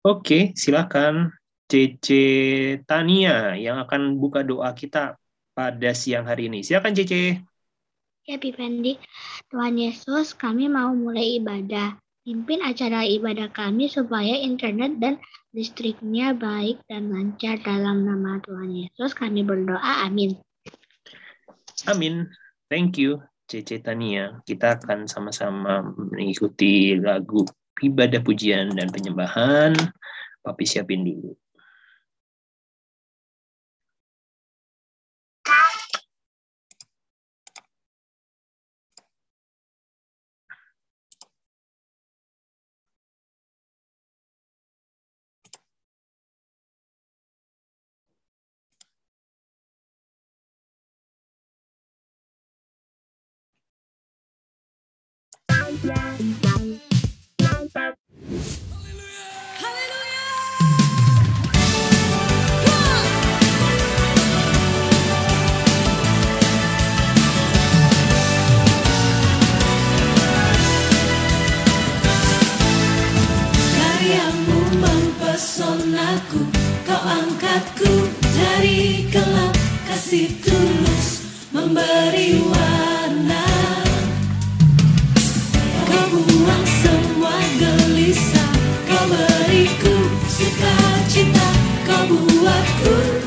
Oke, silakan Cece Tania yang akan buka doa kita pada siang hari ini. Silakan Cece. Ya, Pipendi. Tuhan Yesus, kami mau mulai ibadah. Pimpin acara ibadah kami supaya internet dan listriknya baik dan lancar dalam nama Tuhan Yesus. Kami berdoa. Amin. Amin. Thank you, Cece Tania. Kita akan sama-sama mengikuti lagu ibadah pujian dan penyembahan. Papi siapin dulu. tulus memberi warna. Kau buang semua gelisah Kau beriku sukacita Kau buatku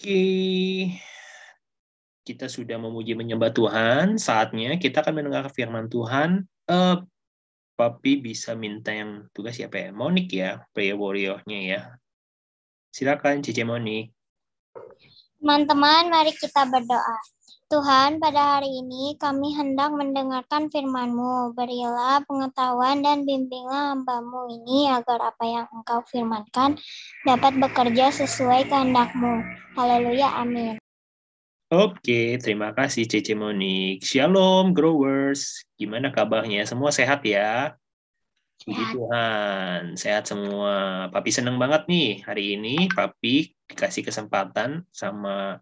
Oke. Kita sudah memuji menyembah Tuhan, saatnya kita akan mendengar firman Tuhan. Eh, Papi bisa minta yang tugas siapa ya? Monik ya, prayer warrior-nya ya. Silakan Cici Monik. Teman-teman, mari kita berdoa. Tuhan, pada hari ini kami hendak mendengarkan firman-Mu. Berilah pengetahuan dan bimbinglah hamba-Mu ini agar apa yang Engkau firmankan dapat bekerja sesuai kehendak-Mu. Haleluya, amin. Oke, terima kasih Cici Monik. Shalom growers. Gimana kabarnya? Semua sehat ya? Puji Sehat. Tuhan, sehat semua. Papi seneng banget nih hari ini Papi dikasih kesempatan sama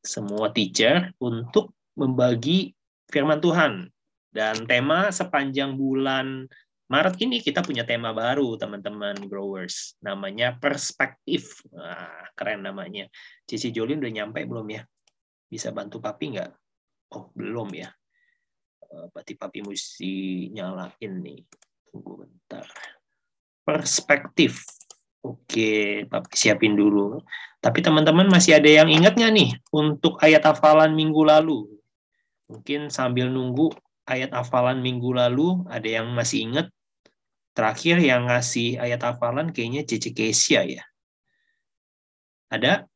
semua teacher untuk membagi firman Tuhan. Dan tema sepanjang bulan Maret ini kita punya tema baru teman-teman growers. Namanya perspektif. Wah, keren namanya. Cici Jolin udah nyampe belum ya? Bisa bantu Papi nggak? Oh, belum ya. Eh, Berarti Papi mesti nyalain nih. Tunggu bentar. Perspektif. Oke, Papi siapin dulu. Tapi teman-teman masih ada yang ingat nggak nih untuk ayat hafalan minggu lalu? Mungkin sambil nunggu ayat hafalan minggu lalu, ada yang masih ingat? Terakhir yang ngasih ayat hafalan kayaknya Cici Kesia ya. Ada?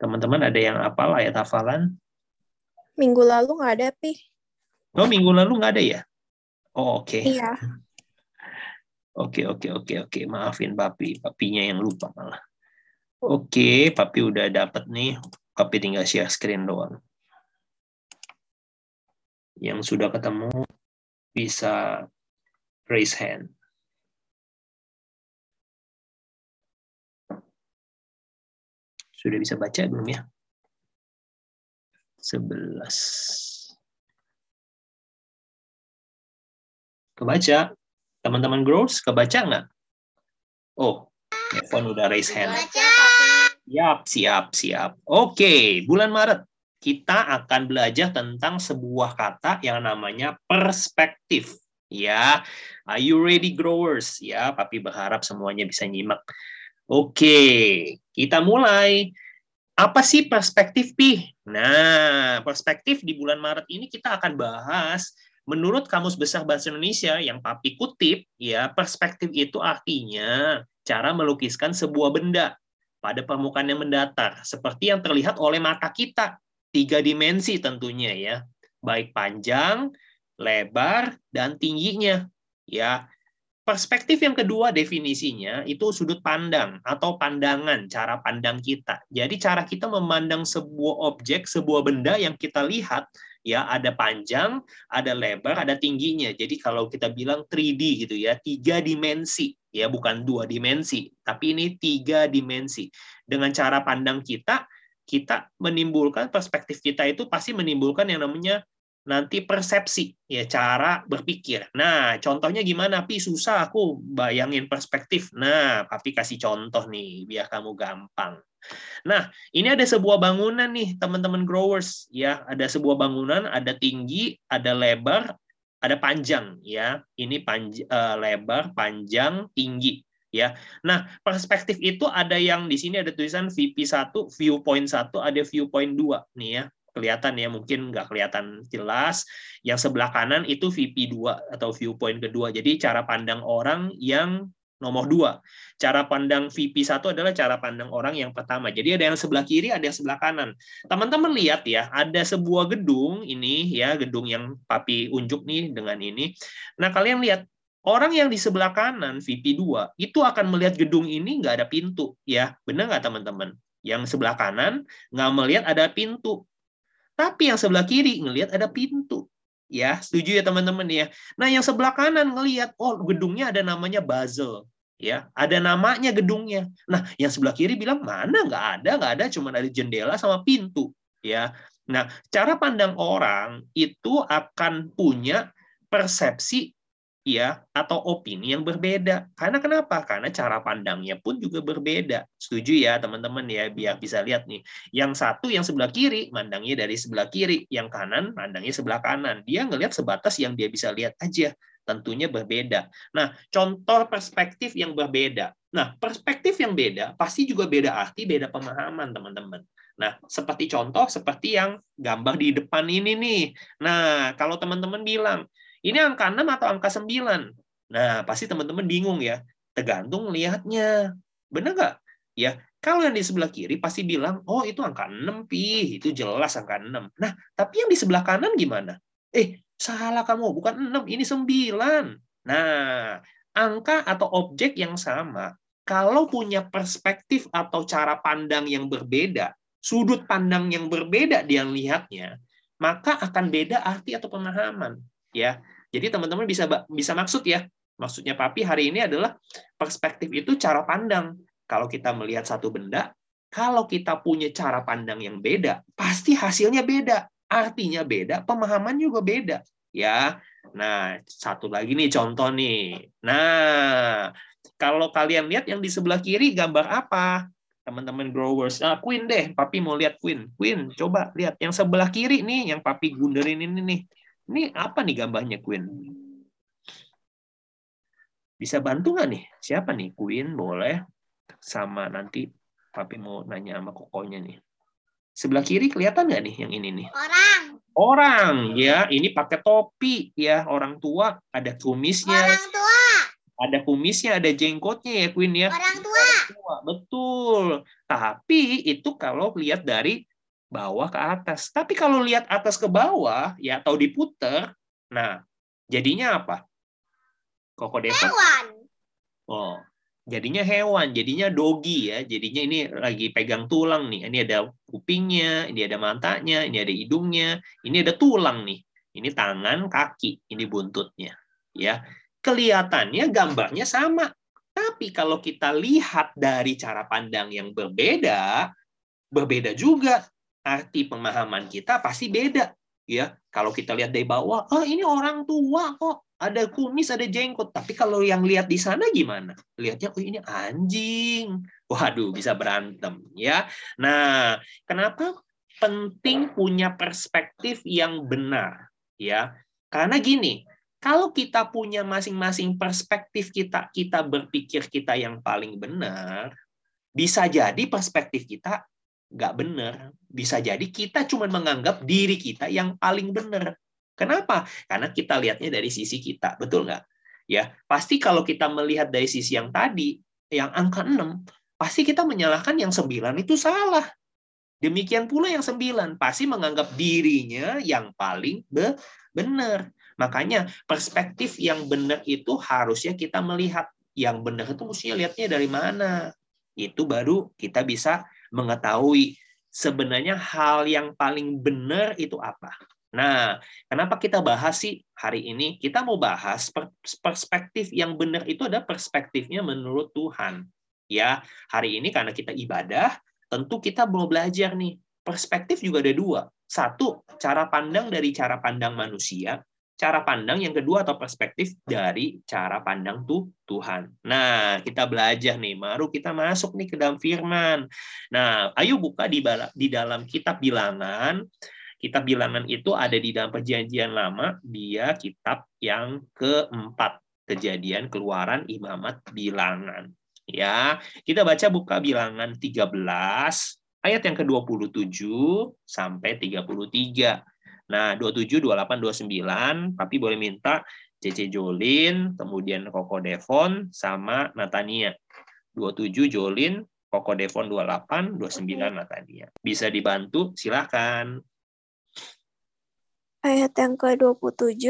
Teman-teman ada yang hafal ayat hafalan? Minggu lalu nggak ada, Pi. Oh, minggu lalu nggak ada ya? Oh, oke. Iya. Oke, oke, oke, oke. Maafin papi. Papinya yang lupa malah. Oke, papi udah dapet nih. Papi tinggal share screen doang. Yang sudah ketemu bisa raise hand. Sudah bisa baca belum ya? 11. Kebaca? Teman-teman Grows, kebaca nggak? Oh, Evan udah raise hand. Siap, siap, siap. Oke, bulan Maret kita akan belajar tentang sebuah kata yang namanya perspektif. Ya, are you ready growers? Ya, papi berharap semuanya bisa nyimak. Oke, kita mulai. Apa sih perspektif, Pi? Nah, perspektif di bulan Maret ini kita akan bahas menurut Kamus Besar Bahasa Indonesia yang papi kutip, ya, perspektif itu artinya cara melukiskan sebuah benda pada permukaan yang mendatar, seperti yang terlihat oleh mata kita, tiga dimensi tentunya ya, baik panjang, lebar, dan tingginya. Ya, Perspektif yang kedua definisinya itu sudut pandang atau pandangan, cara pandang kita. Jadi cara kita memandang sebuah objek, sebuah benda yang kita lihat, ya ada panjang, ada lebar, ada tingginya. Jadi kalau kita bilang 3D gitu ya, tiga dimensi, ya bukan dua dimensi, tapi ini tiga dimensi. Dengan cara pandang kita, kita menimbulkan perspektif kita itu pasti menimbulkan yang namanya nanti persepsi ya cara berpikir. Nah, contohnya gimana? Pi susah aku bayangin perspektif. Nah, Papi kasih contoh nih biar kamu gampang. Nah, ini ada sebuah bangunan nih, teman-teman growers ya. Ada sebuah bangunan, ada tinggi, ada lebar, ada panjang ya. Ini panj uh, lebar, panjang, tinggi ya. Nah, perspektif itu ada yang di sini ada tulisan VP1, viewpoint 1, ada viewpoint 2 nih ya kelihatan ya mungkin nggak kelihatan jelas yang sebelah kanan itu VP 2 atau viewpoint kedua jadi cara pandang orang yang nomor dua cara pandang VP 1 adalah cara pandang orang yang pertama. Jadi ada yang sebelah kiri ada yang sebelah kanan. Teman-teman lihat ya ada sebuah gedung ini ya gedung yang papi unjuk nih dengan ini. Nah kalian lihat orang yang di sebelah kanan VP 2 itu akan melihat gedung ini nggak ada pintu ya. Benar nggak teman-teman? Yang sebelah kanan nggak melihat ada pintu. Tapi yang sebelah kiri ngelihat ada pintu. Ya, setuju ya teman-teman ya. Nah, yang sebelah kanan ngelihat oh gedungnya ada namanya Basel. Ya, ada namanya gedungnya. Nah, yang sebelah kiri bilang mana nggak ada, nggak ada, cuma ada jendela sama pintu. Ya, nah cara pandang orang itu akan punya persepsi ya atau opini yang berbeda. Karena kenapa? Karena cara pandangnya pun juga berbeda. Setuju ya teman-teman ya biar bisa lihat nih. Yang satu yang sebelah kiri mandangnya dari sebelah kiri, yang kanan mandangnya sebelah kanan. Dia ngelihat sebatas yang dia bisa lihat aja. Tentunya berbeda. Nah, contoh perspektif yang berbeda. Nah, perspektif yang beda pasti juga beda arti, beda pemahaman, teman-teman. Nah, seperti contoh seperti yang gambar di depan ini nih. Nah, kalau teman-teman bilang, ini angka 6 atau angka 9? Nah, pasti teman-teman bingung ya. Tergantung lihatnya. Benar nggak? Ya, kalau yang di sebelah kiri pasti bilang, oh itu angka 6, Pi. Itu jelas angka 6. Nah, tapi yang di sebelah kanan gimana? Eh, salah kamu. Bukan 6, ini 9. Nah, angka atau objek yang sama, kalau punya perspektif atau cara pandang yang berbeda, sudut pandang yang berbeda dia lihatnya, maka akan beda arti atau pemahaman ya. Jadi teman-teman bisa bisa maksud ya. Maksudnya papi hari ini adalah perspektif itu cara pandang. Kalau kita melihat satu benda, kalau kita punya cara pandang yang beda, pasti hasilnya beda. Artinya beda, pemahaman juga beda. Ya. Nah, satu lagi nih contoh nih. Nah, kalau kalian lihat yang di sebelah kiri gambar apa? Teman-teman growers. Nah, Queen deh, papi mau lihat Queen. Queen, coba lihat yang sebelah kiri nih yang papi gunderin ini nih. Ini apa nih gambarnya Queen? Bisa bantu nggak nih? Siapa nih? Queen boleh. Sama nanti Papi mau nanya sama kokonya nih. Sebelah kiri kelihatan nggak nih yang ini nih? Orang. Orang, ya. Ini pakai topi, ya. Orang tua, ada kumisnya. Orang tua. Ada kumisnya, ada jenggotnya ya, Queen ya. Orang tua. Orang tua. Betul. Tapi itu kalau lihat dari bawah ke atas. Tapi kalau lihat atas ke bawah ya atau diputer, nah jadinya apa? Koko Deva. Hewan. Oh, jadinya hewan, jadinya dogi ya. Jadinya ini lagi pegang tulang nih. Ini ada kupingnya, ini ada matanya, ini ada hidungnya, ini ada tulang nih. Ini tangan, kaki, ini buntutnya. Ya, kelihatannya gambarnya sama. Tapi kalau kita lihat dari cara pandang yang berbeda, berbeda juga arti pemahaman kita pasti beda ya kalau kita lihat dari bawah oh ini orang tua kok ada kumis, ada jenggot. Tapi kalau yang lihat di sana gimana? Lihatnya, oh ini anjing. Waduh, bisa berantem ya. Nah, kenapa penting punya perspektif yang benar ya? Karena gini, kalau kita punya masing-masing perspektif kita, kita berpikir kita yang paling benar, bisa jadi perspektif kita nggak benar. Bisa jadi kita cuma menganggap diri kita yang paling benar. Kenapa? Karena kita lihatnya dari sisi kita, betul nggak? Ya, pasti kalau kita melihat dari sisi yang tadi, yang angka 6, pasti kita menyalahkan yang 9 itu salah. Demikian pula yang 9, pasti menganggap dirinya yang paling be benar. Makanya perspektif yang benar itu harusnya kita melihat. Yang benar itu mestinya lihatnya dari mana. Itu baru kita bisa mengetahui sebenarnya hal yang paling benar itu apa. Nah, kenapa kita bahas sih hari ini? Kita mau bahas perspektif yang benar itu ada perspektifnya menurut Tuhan. Ya, hari ini karena kita ibadah, tentu kita mau belajar nih. Perspektif juga ada dua. Satu, cara pandang dari cara pandang manusia. Cara pandang yang kedua atau perspektif dari cara pandang tuh Tuhan. Nah, kita belajar nih, baru kita masuk nih ke dalam firman. Nah, ayo buka di, di dalam kitab bilangan Kitab bilangan itu ada di dalam perjanjian lama, dia kitab yang keempat. Kejadian keluaran imamat bilangan. Ya, kita baca buka bilangan 13 ayat yang ke-27 sampai 33. Nah, 27, 28, 29, tapi boleh minta CC Jolin, kemudian Koko Devon, sama Natania. 27 Jolin, Koko Devon 28, 29 Natania. Bisa dibantu, silakan. Ayat yang ke-27,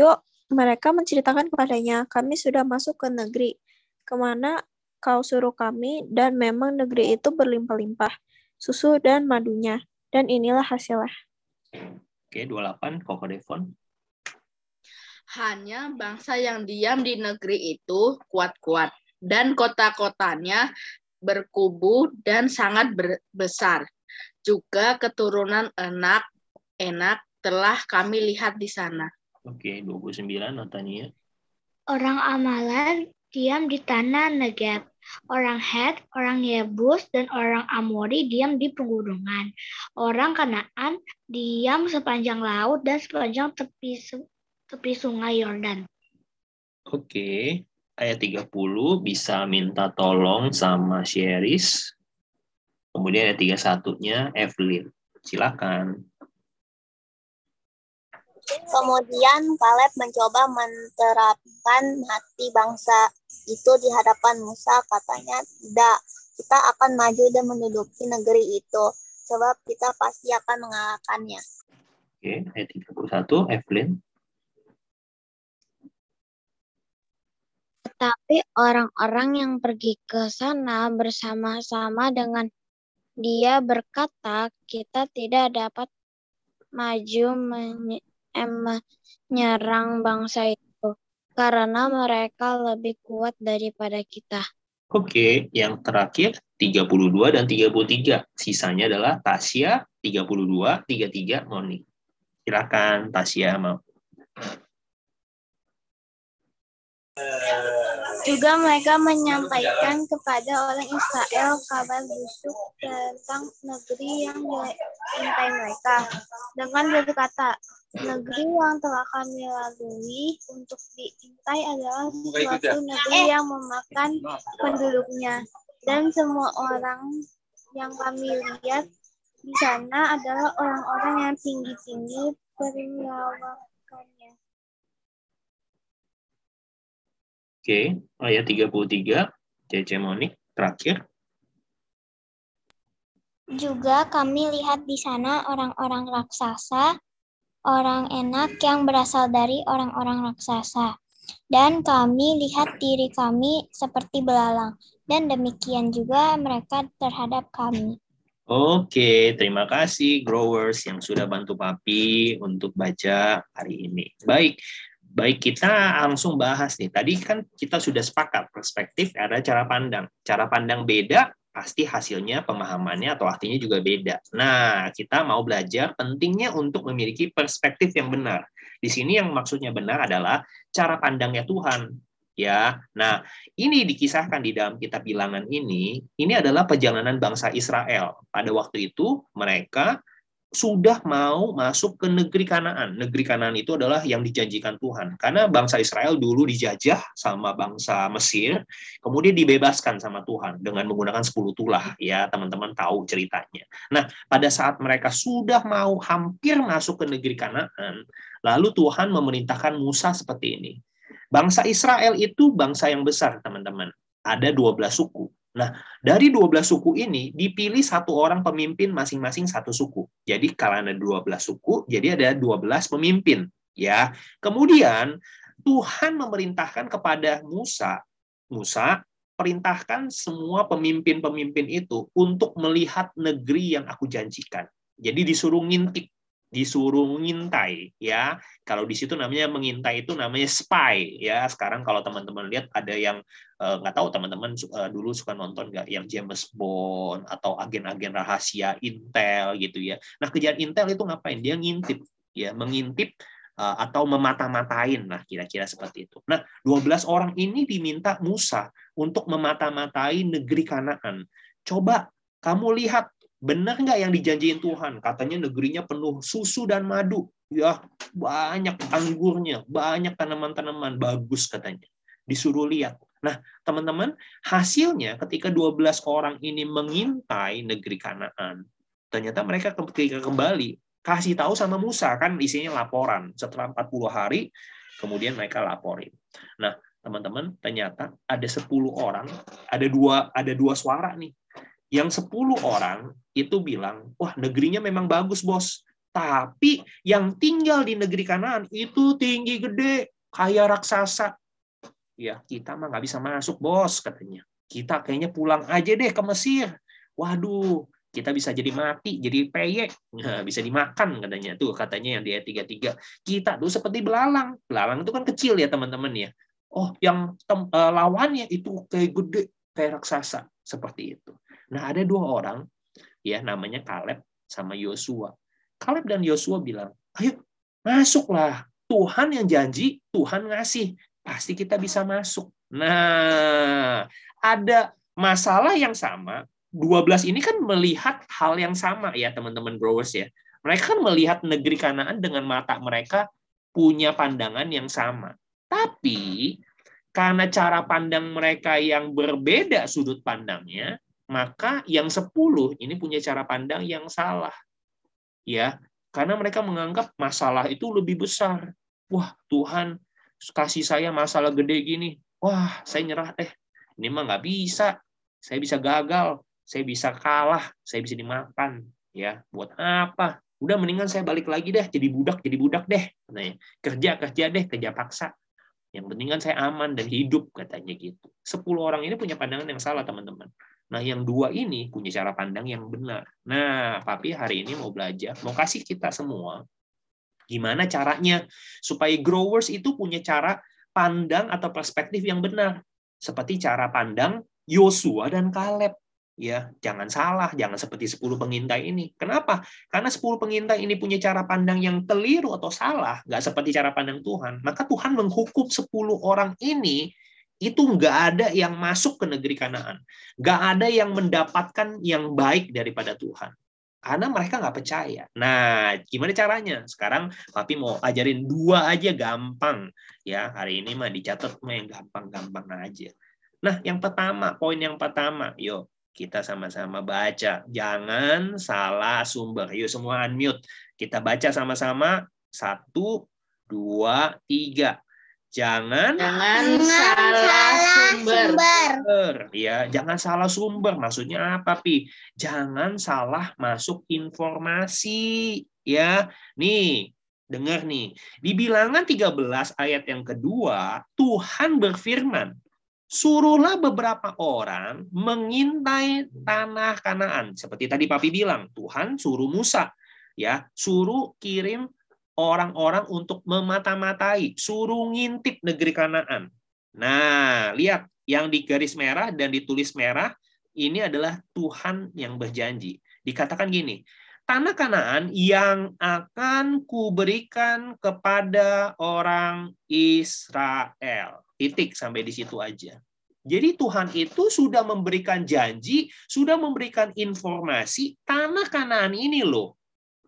mereka menceritakan kepadanya, kami sudah masuk ke negeri, ke mana kau suruh kami, dan memang negeri itu berlimpah-limpah, susu dan madunya, dan inilah hasilnya. Oke, 28, Koko Devon. Hanya bangsa yang diam di negeri itu kuat-kuat, dan kota-kotanya berkubu dan sangat besar. Juga keturunan enak, enak telah kami lihat di sana. Oke, 29 Natania. Orang Amalan diam di tanah Negeb. Orang Het, orang Yebus, dan orang Amori diam di pegunungan. Orang Kanaan diam sepanjang laut dan sepanjang tepi tepi sungai Yordan. Oke, ayat 30 bisa minta tolong sama Sheris. Kemudian ayat 31-nya Evelyn. Silakan. Kemudian Kaleb mencoba menerapkan hati bangsa itu di hadapan Musa. Katanya, tidak, kita akan maju dan menduduki negeri itu. Sebab kita pasti akan mengalahkannya. Oke, ayat 31, Evelyn. Tetapi orang-orang yang pergi ke sana bersama-sama dengan dia berkata, kita tidak dapat maju menyerang bangsa itu karena mereka lebih kuat daripada kita. Oke, yang terakhir 32 dan 33. Sisanya adalah Tasya 32, 33 Moni. Silakan Tasya mau. Juga mereka menyampaikan kepada orang Israel kabar busuk tentang negeri yang diintai mereka dengan berkata, negeri yang telah kami lalui untuk diintai adalah suatu negeri yang memakan penduduknya dan semua orang yang kami lihat di sana adalah orang-orang yang tinggi-tinggi perawakannya. Oke, ayat 33, Cece Monik, terakhir. Juga kami lihat di sana orang-orang raksasa, orang enak yang berasal dari orang-orang raksasa. Dan kami lihat diri kami seperti belalang. Dan demikian juga mereka terhadap kami. Oke, terima kasih growers yang sudah bantu Papi untuk baca hari ini. Baik, Baik, kita langsung bahas nih. Tadi kan kita sudah sepakat perspektif ada cara pandang. Cara pandang beda, pasti hasilnya pemahamannya atau artinya juga beda. Nah, kita mau belajar pentingnya untuk memiliki perspektif yang benar. Di sini yang maksudnya benar adalah cara pandangnya Tuhan. Ya, nah ini dikisahkan di dalam kitab bilangan ini. Ini adalah perjalanan bangsa Israel. Pada waktu itu mereka sudah mau masuk ke negeri Kanaan. Negeri Kanaan itu adalah yang dijanjikan Tuhan. Karena bangsa Israel dulu dijajah sama bangsa Mesir, kemudian dibebaskan sama Tuhan dengan menggunakan 10 tulah. Ya, teman-teman tahu ceritanya. Nah, pada saat mereka sudah mau hampir masuk ke negeri Kanaan, lalu Tuhan memerintahkan Musa seperti ini. Bangsa Israel itu bangsa yang besar, teman-teman. Ada 12 suku. Nah, dari 12 suku ini dipilih satu orang pemimpin masing-masing satu suku. Jadi kalau ada 12 suku, jadi ada 12 pemimpin, ya. Kemudian Tuhan memerintahkan kepada Musa, Musa perintahkan semua pemimpin-pemimpin itu untuk melihat negeri yang aku janjikan. Jadi disuruh ngintip disuruh mengintai ya. Kalau di situ namanya mengintai itu namanya spy ya. Sekarang kalau teman-teman lihat ada yang eh, nggak uh, tahu teman-teman uh, dulu suka nonton nggak yang James Bond atau agen-agen rahasia Intel gitu ya. Nah kejadian Intel itu ngapain? Dia ngintip ya mengintip uh, atau memata-matain nah kira-kira seperti itu. Nah 12 orang ini diminta Musa untuk memata-matai negeri Kanaan. Coba kamu lihat Benar nggak yang dijanjiin Tuhan? Katanya negerinya penuh susu dan madu. Ya, banyak anggurnya, banyak tanaman-tanaman bagus katanya. Disuruh lihat. Nah, teman-teman, hasilnya ketika 12 orang ini mengintai negeri Kanaan, ternyata mereka ketika kembali kasih tahu sama Musa kan isinya laporan. Setelah 40 hari kemudian mereka laporin. Nah, teman-teman, ternyata ada 10 orang, ada dua ada dua suara nih yang 10 orang itu bilang, wah negerinya memang bagus bos, tapi yang tinggal di negeri kanan itu tinggi gede, kayak raksasa. Ya, kita mah nggak bisa masuk bos, katanya. Kita kayaknya pulang aja deh ke Mesir. Waduh, kita bisa jadi mati, jadi peyek, bisa dimakan katanya. Tuh katanya yang di ayat 33. Kita tuh seperti belalang. Belalang itu kan kecil ya teman-teman ya. Oh, yang tem, uh, lawannya itu kayak gede, kayak raksasa. Seperti itu. Nah, ada dua orang ya namanya Kaleb sama Yosua. Kaleb dan Yosua bilang, "Ayo, masuklah. Tuhan yang janji, Tuhan ngasih. Pasti kita bisa masuk." Nah, ada masalah yang sama. 12 ini kan melihat hal yang sama ya, teman-teman growers ya. Mereka kan melihat negeri Kanaan dengan mata mereka punya pandangan yang sama. Tapi karena cara pandang mereka yang berbeda sudut pandangnya, maka yang sepuluh ini punya cara pandang yang salah. Ya, karena mereka menganggap masalah itu lebih besar. Wah, Tuhan kasih saya masalah gede gini. Wah, saya nyerah deh. Ini mah nggak bisa. Saya bisa gagal. Saya bisa kalah. Saya bisa dimakan. Ya, buat apa? Udah mendingan saya balik lagi deh. Jadi budak, jadi budak deh. Nah, kerja, kerja deh. Kerja paksa. Yang penting kan saya aman dan hidup, katanya gitu. Sepuluh orang ini punya pandangan yang salah, teman-teman. Nah, yang dua ini punya cara pandang yang benar. Nah, Papi hari ini mau belajar, mau kasih kita semua gimana caranya supaya growers itu punya cara pandang atau perspektif yang benar. Seperti cara pandang Yosua dan Kaleb. Ya, jangan salah, jangan seperti 10 pengintai ini. Kenapa? Karena 10 pengintai ini punya cara pandang yang keliru atau salah, nggak seperti cara pandang Tuhan. Maka Tuhan menghukum 10 orang ini itu nggak ada yang masuk ke negeri Kanaan. Nggak ada yang mendapatkan yang baik daripada Tuhan. Karena mereka nggak percaya. Nah, gimana caranya? Sekarang Papi mau ajarin dua aja gampang. Ya, hari ini mah dicatat mah yang gampang-gampang aja. Nah, yang pertama, poin yang pertama, yuk kita sama-sama baca. Jangan salah sumber. Yuk semua unmute. Kita baca sama-sama. Satu, dua, tiga. Jangan, jangan salah sumber. sumber. Ya, jangan salah sumber. Maksudnya apa, Pi? Jangan salah masuk informasi. Ya, nih, dengar nih. Di bilangan 13 ayat yang kedua, Tuhan berfirman, suruhlah beberapa orang mengintai tanah Kanaan. Seperti tadi Papi bilang, Tuhan suruh Musa, ya, suruh kirim orang-orang untuk memata-matai, suruh ngintip negeri Kanaan. Nah, lihat yang di garis merah dan ditulis merah ini adalah Tuhan yang berjanji. Dikatakan gini, tanah Kanaan yang akan kuberikan kepada orang Israel. Titik sampai di situ aja. Jadi Tuhan itu sudah memberikan janji, sudah memberikan informasi tanah Kanaan ini loh.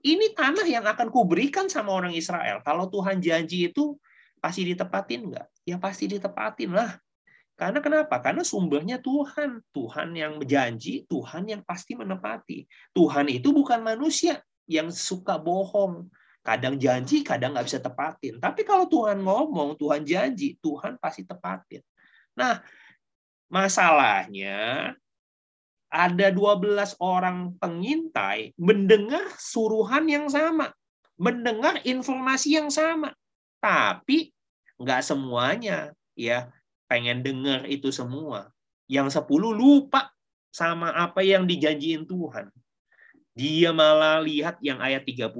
Ini tanah yang akan kuberikan sama orang Israel. Kalau Tuhan janji itu pasti ditepatin nggak? Ya pasti ditepatin lah. Karena kenapa? Karena sumbernya Tuhan. Tuhan yang berjanji, Tuhan yang pasti menepati. Tuhan itu bukan manusia yang suka bohong. Kadang janji, kadang nggak bisa tepatin. Tapi kalau Tuhan ngomong, Tuhan janji, Tuhan pasti tepatin. Nah, masalahnya ada 12 orang pengintai mendengar suruhan yang sama, mendengar informasi yang sama. Tapi nggak semuanya ya pengen dengar itu semua. Yang 10 lupa sama apa yang dijanjiin Tuhan. Dia malah lihat yang ayat 31.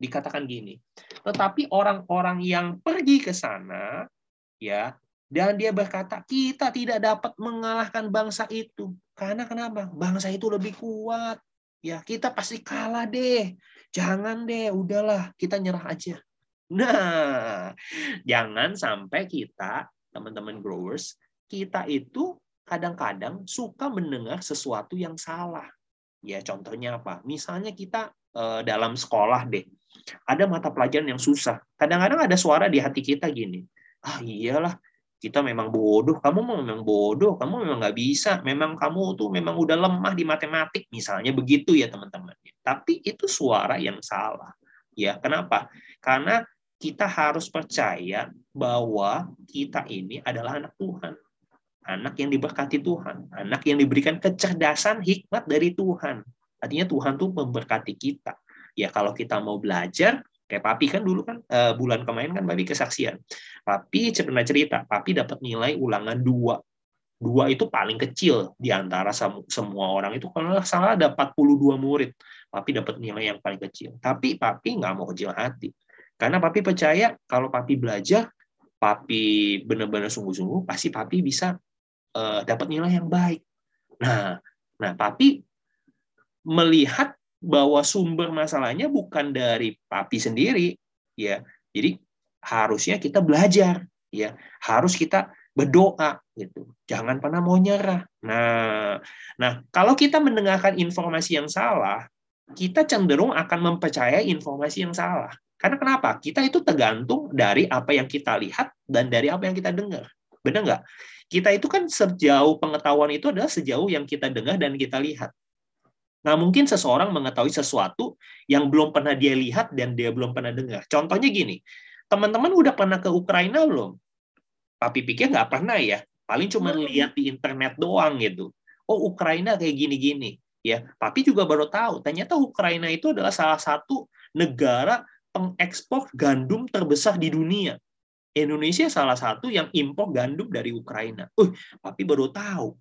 Dikatakan gini. Tetapi orang-orang yang pergi ke sana ya dan dia berkata, kita tidak dapat mengalahkan bangsa itu. Karena kenapa? Bangsa itu lebih kuat. Ya, kita pasti kalah deh. Jangan deh, udahlah, kita nyerah aja. Nah, jangan sampai kita, teman-teman growers, kita itu kadang-kadang suka mendengar sesuatu yang salah. Ya, contohnya apa? Misalnya kita eh, dalam sekolah deh, ada mata pelajaran yang susah. Kadang-kadang ada suara di hati kita gini, ah iyalah, kita memang bodoh, kamu memang bodoh, kamu memang nggak bisa, memang kamu tuh memang udah lemah di matematik, misalnya begitu ya teman-teman. Tapi itu suara yang salah. Ya, kenapa? Karena kita harus percaya bahwa kita ini adalah anak Tuhan anak yang diberkati Tuhan, anak yang diberikan kecerdasan hikmat dari Tuhan. Artinya Tuhan tuh memberkati kita. Ya kalau kita mau belajar, kayak Papi kan dulu kan uh, bulan kemarin kan Papi kesaksian. Papi pernah cerita, Papi dapat nilai ulangan dua. Dua itu paling kecil di antara semua orang itu kalau salah ada 42 murid. Papi dapat nilai yang paling kecil. Tapi Papi nggak mau kecil hati. Karena Papi percaya kalau Papi belajar, Papi benar-benar sungguh-sungguh, pasti Papi bisa uh, dapat nilai yang baik. Nah, nah papi melihat bahwa sumber masalahnya bukan dari papi sendiri, ya. Jadi harusnya kita belajar, ya. Harus kita berdoa gitu. Jangan pernah mau nyerah. Nah, nah kalau kita mendengarkan informasi yang salah, kita cenderung akan mempercayai informasi yang salah. Karena kenapa? Kita itu tergantung dari apa yang kita lihat dan dari apa yang kita dengar. Benar nggak? Kita itu kan sejauh pengetahuan itu adalah sejauh yang kita dengar dan kita lihat. Nah, mungkin seseorang mengetahui sesuatu yang belum pernah dia lihat dan dia belum pernah dengar. Contohnya gini, teman-teman udah pernah ke Ukraina belum? Papi pikir nggak pernah ya. Paling cuma lihat di internet doang gitu. Oh, Ukraina kayak gini-gini. Ya, Papi juga baru tahu. Ternyata Ukraina itu adalah salah satu negara pengekspor gandum terbesar di dunia. Indonesia salah satu yang impor gandum dari Ukraina. Uh, papi baru tahu.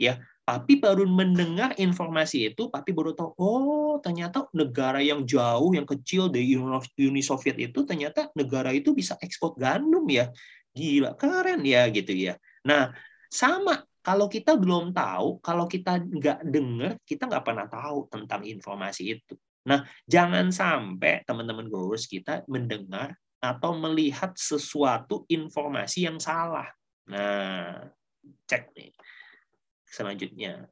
Ya, papi baru mendengar informasi itu, papi baru tahu, oh, ternyata negara yang jauh, yang kecil dari Uni Soviet itu ternyata negara itu bisa ekspor gandum ya. Gila, keren ya gitu ya. Nah, sama kalau kita belum tahu, kalau kita nggak dengar, kita nggak pernah tahu tentang informasi itu. Nah, jangan sampai teman-teman growers kita mendengar atau melihat sesuatu informasi yang salah. Nah, cek nih. Selanjutnya.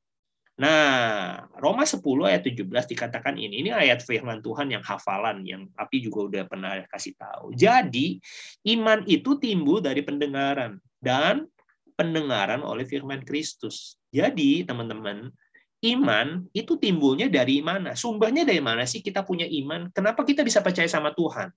Nah, Roma 10 ayat 17 dikatakan ini. Ini ayat firman Tuhan yang hafalan, yang tapi juga udah pernah kasih tahu. Jadi, iman itu timbul dari pendengaran. Dan pendengaran oleh firman Kristus. Jadi, teman-teman, iman itu timbulnya dari mana? Sumbernya dari mana sih kita punya iman? Kenapa kita bisa percaya sama Tuhan?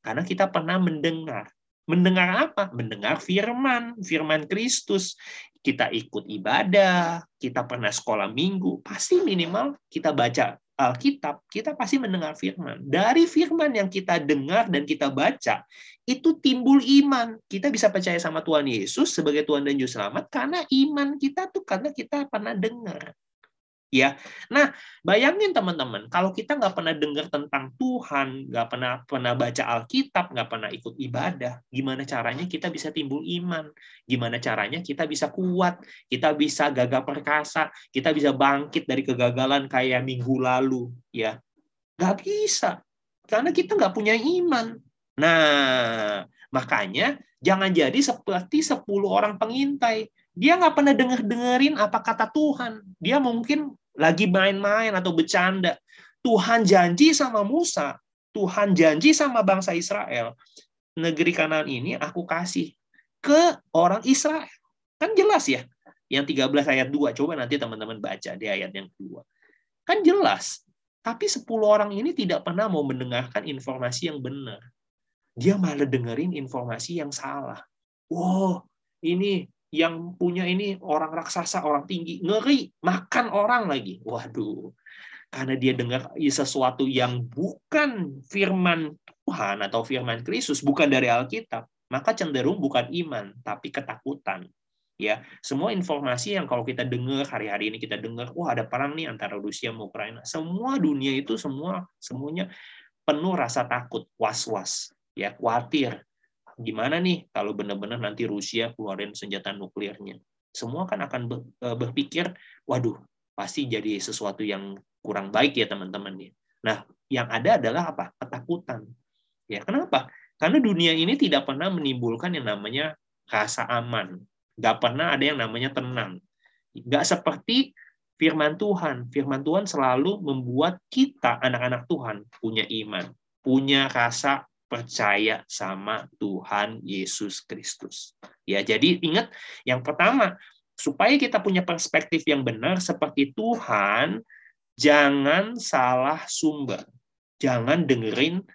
Karena kita pernah mendengar. Mendengar apa? Mendengar firman, firman Kristus. Kita ikut ibadah, kita pernah sekolah minggu, pasti minimal kita baca Alkitab, kita pasti mendengar firman. Dari firman yang kita dengar dan kita baca, itu timbul iman. Kita bisa percaya sama Tuhan Yesus sebagai Tuhan dan Juru Selamat karena iman kita tuh karena kita pernah dengar ya. Nah, bayangin teman-teman, kalau kita nggak pernah dengar tentang Tuhan, nggak pernah pernah baca Alkitab, nggak pernah ikut ibadah, gimana caranya kita bisa timbul iman? Gimana caranya kita bisa kuat, kita bisa gagah perkasa, kita bisa bangkit dari kegagalan kayak minggu lalu, ya. Nggak bisa. Karena kita nggak punya iman. Nah, makanya jangan jadi seperti 10 orang pengintai. Dia nggak pernah denger dengerin apa kata Tuhan. Dia mungkin lagi main-main atau bercanda. Tuhan janji sama Musa, Tuhan janji sama bangsa Israel, negeri kanan ini aku kasih ke orang Israel. Kan jelas ya. Yang 13 ayat 2. Coba nanti teman-teman baca di ayat yang kedua. Kan jelas. Tapi 10 orang ini tidak pernah mau mendengarkan informasi yang benar. Dia malah dengerin informasi yang salah. Wow, ini yang punya ini orang raksasa, orang tinggi, ngeri, makan orang lagi. Waduh, karena dia dengar sesuatu yang bukan firman Tuhan atau firman Kristus, bukan dari Alkitab, maka cenderung bukan iman, tapi ketakutan. Ya semua informasi yang kalau kita dengar hari-hari ini kita dengar wah ada perang nih antara Rusia sama Ukraina. Semua dunia itu semua semuanya penuh rasa takut was-was ya khawatir gimana nih kalau benar-benar nanti Rusia keluarin senjata nuklirnya semua kan akan e, berpikir waduh pasti jadi sesuatu yang kurang baik ya teman-teman ya nah yang ada adalah apa ketakutan ya kenapa karena dunia ini tidak pernah menimbulkan yang namanya rasa aman Nggak pernah ada yang namanya tenang. Nggak seperti firman Tuhan. Firman Tuhan selalu membuat kita, anak-anak Tuhan, punya iman. Punya rasa percaya sama Tuhan Yesus Kristus. Ya, jadi ingat yang pertama, supaya kita punya perspektif yang benar seperti Tuhan, jangan salah sumber. Jangan dengerin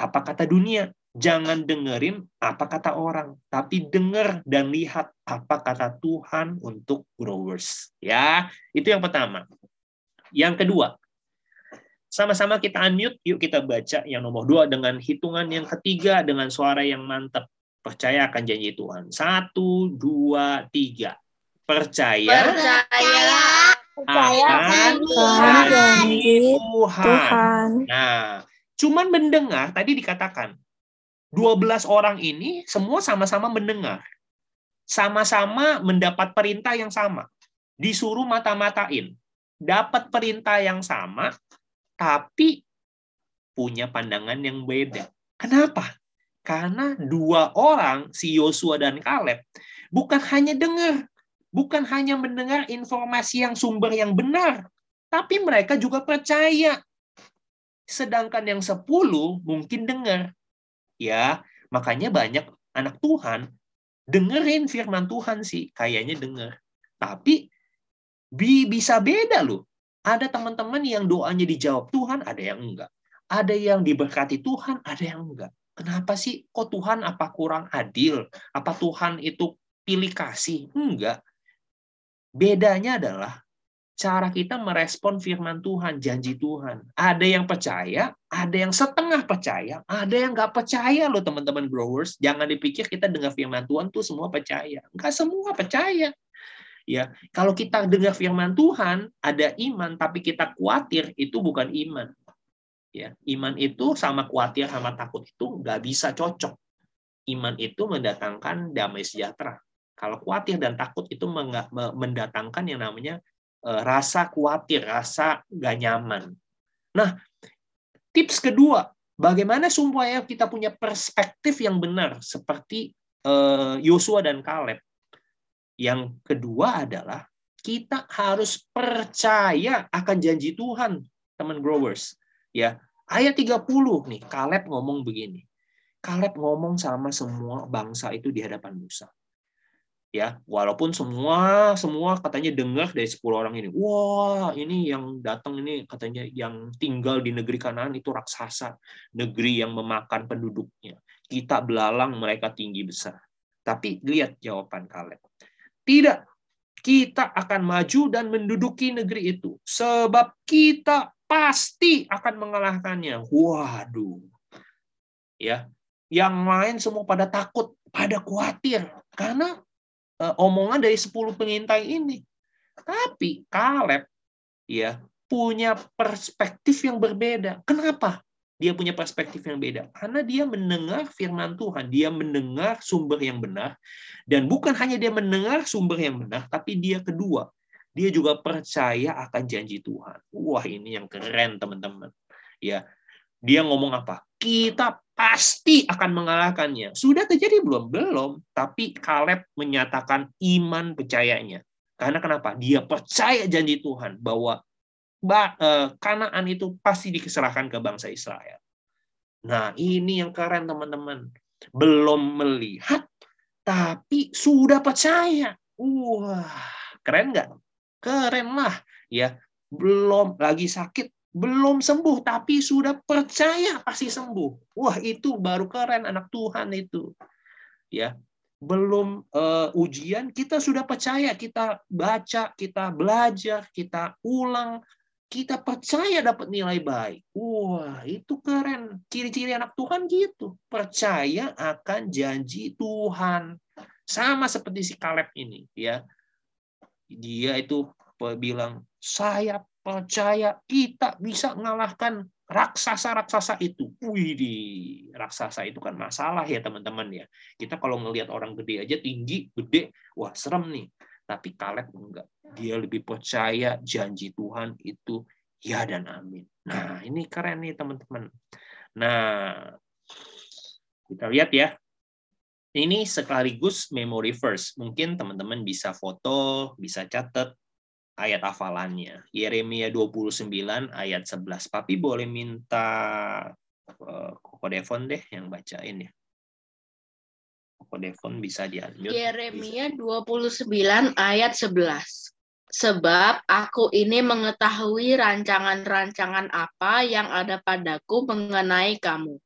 apa kata dunia jangan dengerin apa kata orang, tapi dengar dan lihat apa kata Tuhan untuk growers. Ya, itu yang pertama. Yang kedua, sama-sama kita unmute, yuk kita baca yang nomor dua dengan hitungan yang ketiga dengan suara yang mantap. Percaya akan janji Tuhan. Satu, dua, tiga. Percaya, Percaya akan janji Tuhan. Tuhan. Nah, cuman mendengar, tadi dikatakan, 12 orang ini semua sama-sama mendengar. Sama-sama mendapat perintah yang sama. Disuruh mata-matain. Dapat perintah yang sama, tapi punya pandangan yang beda. Kenapa? Karena dua orang, si Yosua dan Kaleb, bukan hanya dengar, bukan hanya mendengar informasi yang sumber yang benar, tapi mereka juga percaya. Sedangkan yang sepuluh mungkin dengar, ya makanya banyak anak Tuhan dengerin firman Tuhan sih kayaknya denger tapi bi bisa beda loh ada teman-teman yang doanya dijawab Tuhan ada yang enggak ada yang diberkati Tuhan ada yang enggak kenapa sih kok Tuhan apa kurang adil apa Tuhan itu pilih kasih enggak bedanya adalah cara kita merespon firman Tuhan, janji Tuhan. Ada yang percaya, ada yang setengah percaya, ada yang nggak percaya loh teman-teman growers. Jangan dipikir kita dengar firman Tuhan tuh semua percaya. Nggak semua percaya. Ya, kalau kita dengar firman Tuhan, ada iman tapi kita khawatir, itu bukan iman. Ya, iman itu sama khawatir sama takut itu nggak bisa cocok. Iman itu mendatangkan damai sejahtera. Kalau khawatir dan takut itu mendatangkan yang namanya Eh, rasa khawatir, rasa gak nyaman. Nah, tips kedua, bagaimana supaya kita punya perspektif yang benar seperti eh, Yosua dan Kaleb. Yang kedua adalah kita harus percaya akan janji Tuhan, teman growers. Ya, ayat 30 nih, Kaleb ngomong begini. Kaleb ngomong sama semua bangsa itu di hadapan Musa. Ya walaupun semua semua katanya dengar dari 10 orang ini. Wah ini yang datang ini katanya yang tinggal di negeri kanan itu raksasa negeri yang memakan penduduknya. Kita belalang mereka tinggi besar. Tapi lihat jawaban Kaleb tidak kita akan maju dan menduduki negeri itu sebab kita pasti akan mengalahkannya waduh ya yang lain semua pada takut pada khawatir karena uh, omongan dari 10 pengintai ini. Tapi Kaleb ya punya perspektif yang berbeda. Kenapa? Dia punya perspektif yang beda karena dia mendengar firman Tuhan, dia mendengar sumber yang benar dan bukan hanya dia mendengar sumber yang benar, tapi dia kedua, dia juga percaya akan janji Tuhan. Wah, ini yang keren teman-teman. Ya, Dia ngomong apa? Kita pasti akan mengalahkannya. Sudah terjadi belum? Belum. Tapi Kaleb menyatakan iman percayanya. Karena kenapa? Dia percaya janji Tuhan bahwa Kanaan itu pasti diserahkan ke bangsa Israel. Nah, ini yang keren teman-teman. Belum melihat, tapi sudah percaya. Wah, keren nggak? Keren lah. ya. Belum lagi sakit, belum sembuh tapi sudah percaya pasti sembuh. Wah, itu baru keren anak Tuhan itu. Ya. Belum uh, ujian kita sudah percaya, kita baca, kita belajar, kita ulang, kita percaya dapat nilai baik. Wah, itu keren. Ciri-ciri anak Tuhan gitu. Percaya akan janji Tuhan. Sama seperti si Kaleb ini, ya. Dia itu bilang, saya percaya kita bisa mengalahkan raksasa-raksasa itu. Wih, di raksasa itu kan masalah ya teman-teman ya. Kita kalau ngelihat orang gede aja tinggi, gede, wah serem nih. Tapi Kaleb enggak. Dia lebih percaya janji Tuhan itu ya dan amin. Nah, ini keren nih teman-teman. Nah, kita lihat ya. Ini sekaligus memory first. Mungkin teman-teman bisa foto, bisa catat, ayat hafalannya. Yeremia 29 ayat 11. Papi boleh minta uh, Koko Devon deh yang bacain ya. Koko Devon bisa diambil. Yeremia 29 ayat 11. Sebab aku ini mengetahui rancangan-rancangan apa yang ada padaku mengenai kamu.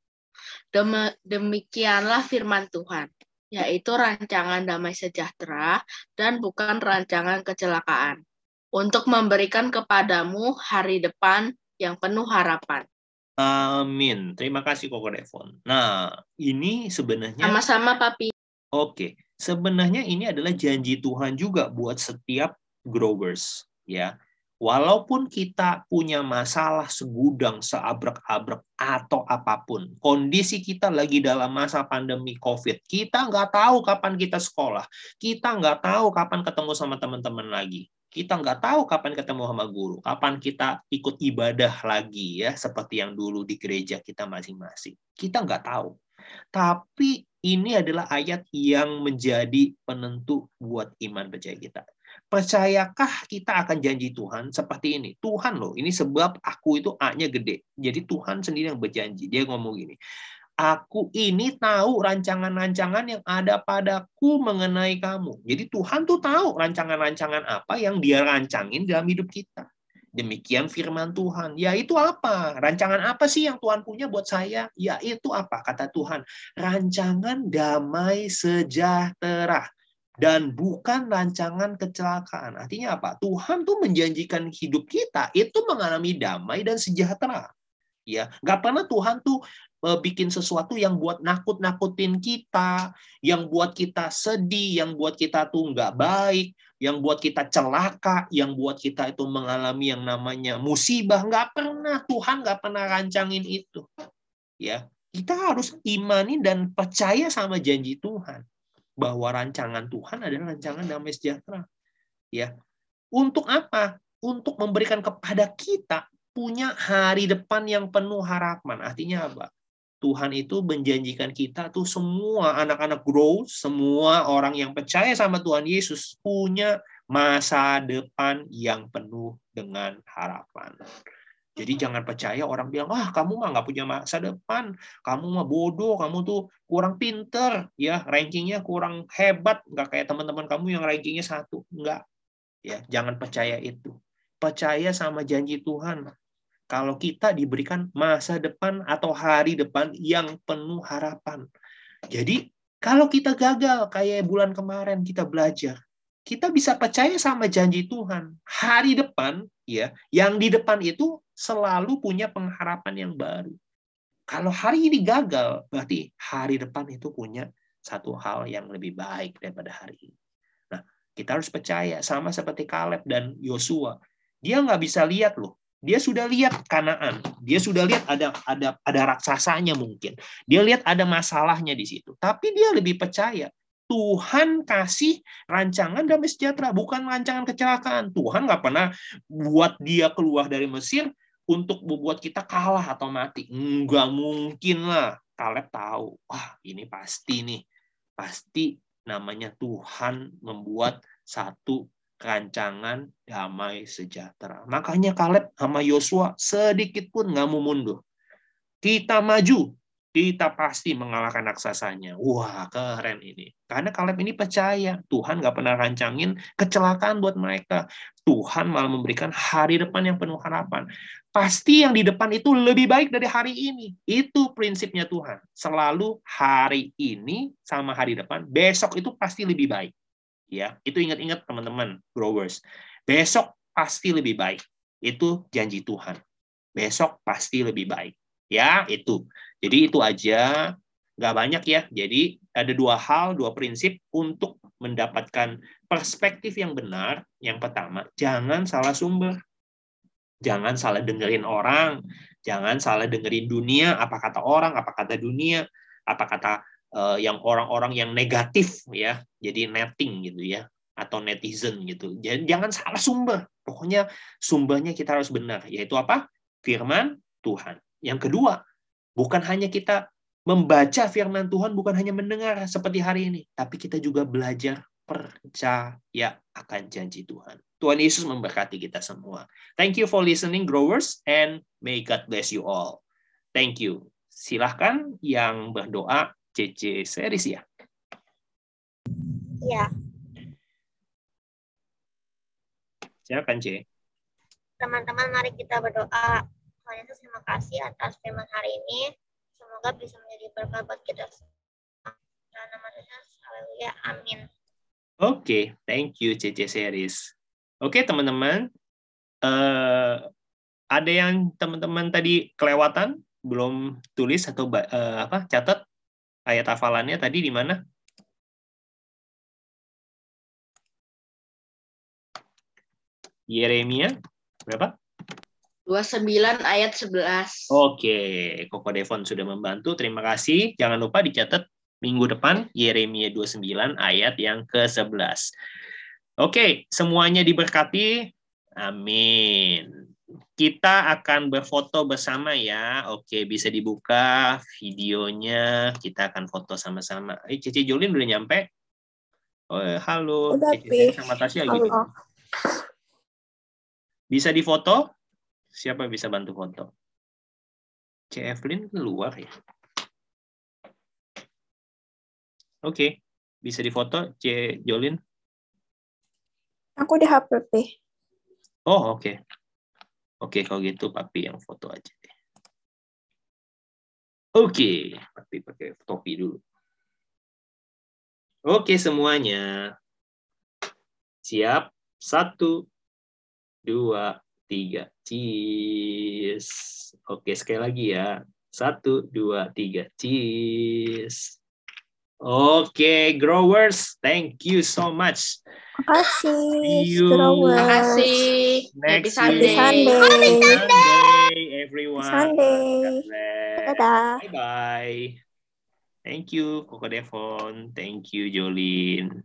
Demikianlah firman Tuhan, yaitu rancangan damai sejahtera dan bukan rancangan kecelakaan untuk memberikan kepadamu hari depan yang penuh harapan. Amin. Terima kasih Koko Devon. Nah, ini sebenarnya sama-sama Papi. Oke, sebenarnya ini adalah janji Tuhan juga buat setiap growers, ya. Walaupun kita punya masalah segudang, seabrek-abrek, atau apa pun, kondisi kita lagi dalam masa pandemi COVID, kita nggak tahu kapan kita sekolah, kita nggak tahu kapan ketemu sama teman-teman lagi kita nggak tahu kapan ketemu sama guru, kapan kita ikut ibadah lagi ya, seperti yang dulu di gereja kita masing-masing. Kita nggak tahu. Tapi ini adalah ayat yang menjadi penentu buat iman percaya kita. Percayakah kita akan janji Tuhan seperti ini? Tuhan loh, ini sebab aku itu A-nya gede. Jadi Tuhan sendiri yang berjanji. Dia ngomong gini, Aku ini tahu rancangan-rancangan yang ada padaku mengenai kamu. Jadi Tuhan tuh tahu rancangan-rancangan apa yang dia rancangin dalam hidup kita. Demikian firman Tuhan. Ya itu apa? Rancangan apa sih yang Tuhan punya buat saya? Ya itu apa? Kata Tuhan. Rancangan damai sejahtera. Dan bukan rancangan kecelakaan. Artinya apa? Tuhan tuh menjanjikan hidup kita itu mengalami damai dan sejahtera ya nggak pernah Tuhan tuh Eh, bikin sesuatu yang buat nakut-nakutin kita, yang buat kita sedih, yang buat kita tuh nggak baik, yang buat kita celaka, yang buat kita itu mengalami yang namanya musibah. Nggak pernah Tuhan nggak pernah rancangin itu. Ya, kita harus imani dan percaya sama janji Tuhan bahwa rancangan Tuhan adalah rancangan damai sejahtera. Ya, untuk apa? Untuk memberikan kepada kita punya hari depan yang penuh harapan. Artinya apa? Tuhan itu menjanjikan kita tuh semua anak-anak grow, semua orang yang percaya sama Tuhan Yesus punya masa depan yang penuh dengan harapan. Jadi jangan percaya orang bilang, ah kamu mah nggak punya masa depan, kamu mah bodoh, kamu tuh kurang pinter, ya rankingnya kurang hebat, nggak kayak teman-teman kamu yang rankingnya satu, nggak. Ya jangan percaya itu. Percaya sama janji Tuhan kalau kita diberikan masa depan atau hari depan yang penuh harapan. Jadi, kalau kita gagal kayak bulan kemarin kita belajar, kita bisa percaya sama janji Tuhan. Hari depan, ya, yang di depan itu selalu punya pengharapan yang baru. Kalau hari ini gagal, berarti hari depan itu punya satu hal yang lebih baik daripada hari ini. Nah, kita harus percaya sama seperti Kaleb dan Yosua. Dia nggak bisa lihat loh dia sudah lihat Kanaan, dia sudah lihat ada ada ada raksasanya mungkin. Dia lihat ada masalahnya di situ. Tapi dia lebih percaya Tuhan kasih rancangan damai sejahtera, bukan rancangan kecelakaan. Tuhan nggak pernah buat dia keluar dari Mesir untuk membuat kita kalah atau mati. Enggak mungkin lah. Kaleb tahu, wah ini pasti nih. Pasti namanya Tuhan membuat satu rancangan damai sejahtera. Makanya Kaleb sama Yosua sedikit pun nggak mau mundur. Kita maju, kita pasti mengalahkan raksasanya. Wah, keren ini. Karena Kaleb ini percaya Tuhan nggak pernah rancangin kecelakaan buat mereka. Tuhan malah memberikan hari depan yang penuh harapan. Pasti yang di depan itu lebih baik dari hari ini. Itu prinsipnya Tuhan. Selalu hari ini sama hari depan, besok itu pasti lebih baik. Ya, itu ingat-ingat teman-teman growers. Besok pasti lebih baik. Itu janji Tuhan. Besok pasti lebih baik. Ya, itu. Jadi itu aja, nggak banyak ya. Jadi ada dua hal, dua prinsip untuk mendapatkan perspektif yang benar. Yang pertama, jangan salah sumber. Jangan salah dengerin orang, jangan salah dengerin dunia, apa kata orang, apa kata dunia, apa kata uh, yang orang-orang yang negatif ya, jadi netting gitu ya, atau netizen gitu. Jadi jangan salah sumber. Pokoknya sumbernya kita harus benar, yaitu apa? Firman Tuhan. Yang kedua, bukan hanya kita membaca firman Tuhan, bukan hanya mendengar seperti hari ini, tapi kita juga belajar percaya akan janji Tuhan. Tuhan Yesus memberkati kita semua. Thank you for listening, growers, and may God bless you all. Thank you. Silahkan yang berdoa, CC series ya. Ya, Silakan, C. teman-teman mari kita berdoa. Yesus terima kasih atas firman hari ini. Semoga bisa menjadi berkat buat kita semua. Dalam nama Yesus, haleluya, amin. Oke, thank you CC series. Oke, teman-teman. Eh, ada yang teman-teman tadi kelewatan belum tulis atau eh, apa catat ayat hafalannya tadi di mana? Yeremia berapa? 29 ayat 11. Oke, Koko Devon sudah membantu. Terima kasih. Jangan lupa dicatat minggu depan Yeremia 29 ayat yang ke-11. Oke, semuanya diberkati. Amin. Kita akan berfoto bersama ya. Oke, bisa dibuka videonya. Kita akan foto sama-sama. Eh, Cici Jolin udah nyampe? Oh, halo. Udah, Cici sama Tasya gitu. Halo. Bisa difoto? Siapa bisa bantu foto? C. Evelyn keluar ya? Oke, bisa difoto C. Jolin? Aku di HP. Oh, oke. Oke, kalau gitu Papi yang foto aja deh. Oke, Papi pakai topi dulu. Oke semuanya. Siap? Satu, dua, tiga. Cheese. Oke, sekali lagi ya. Satu, dua, tiga. Cheese. Oke, growers. Thank you so much. Makasih. See you. growers. Terima kasih. Happy Next Sunday. Sunday. Happy Sunday, everyone. Sunday. Dadah. Bye bye. Thank you, Koko Devon. Thank you, Jolin.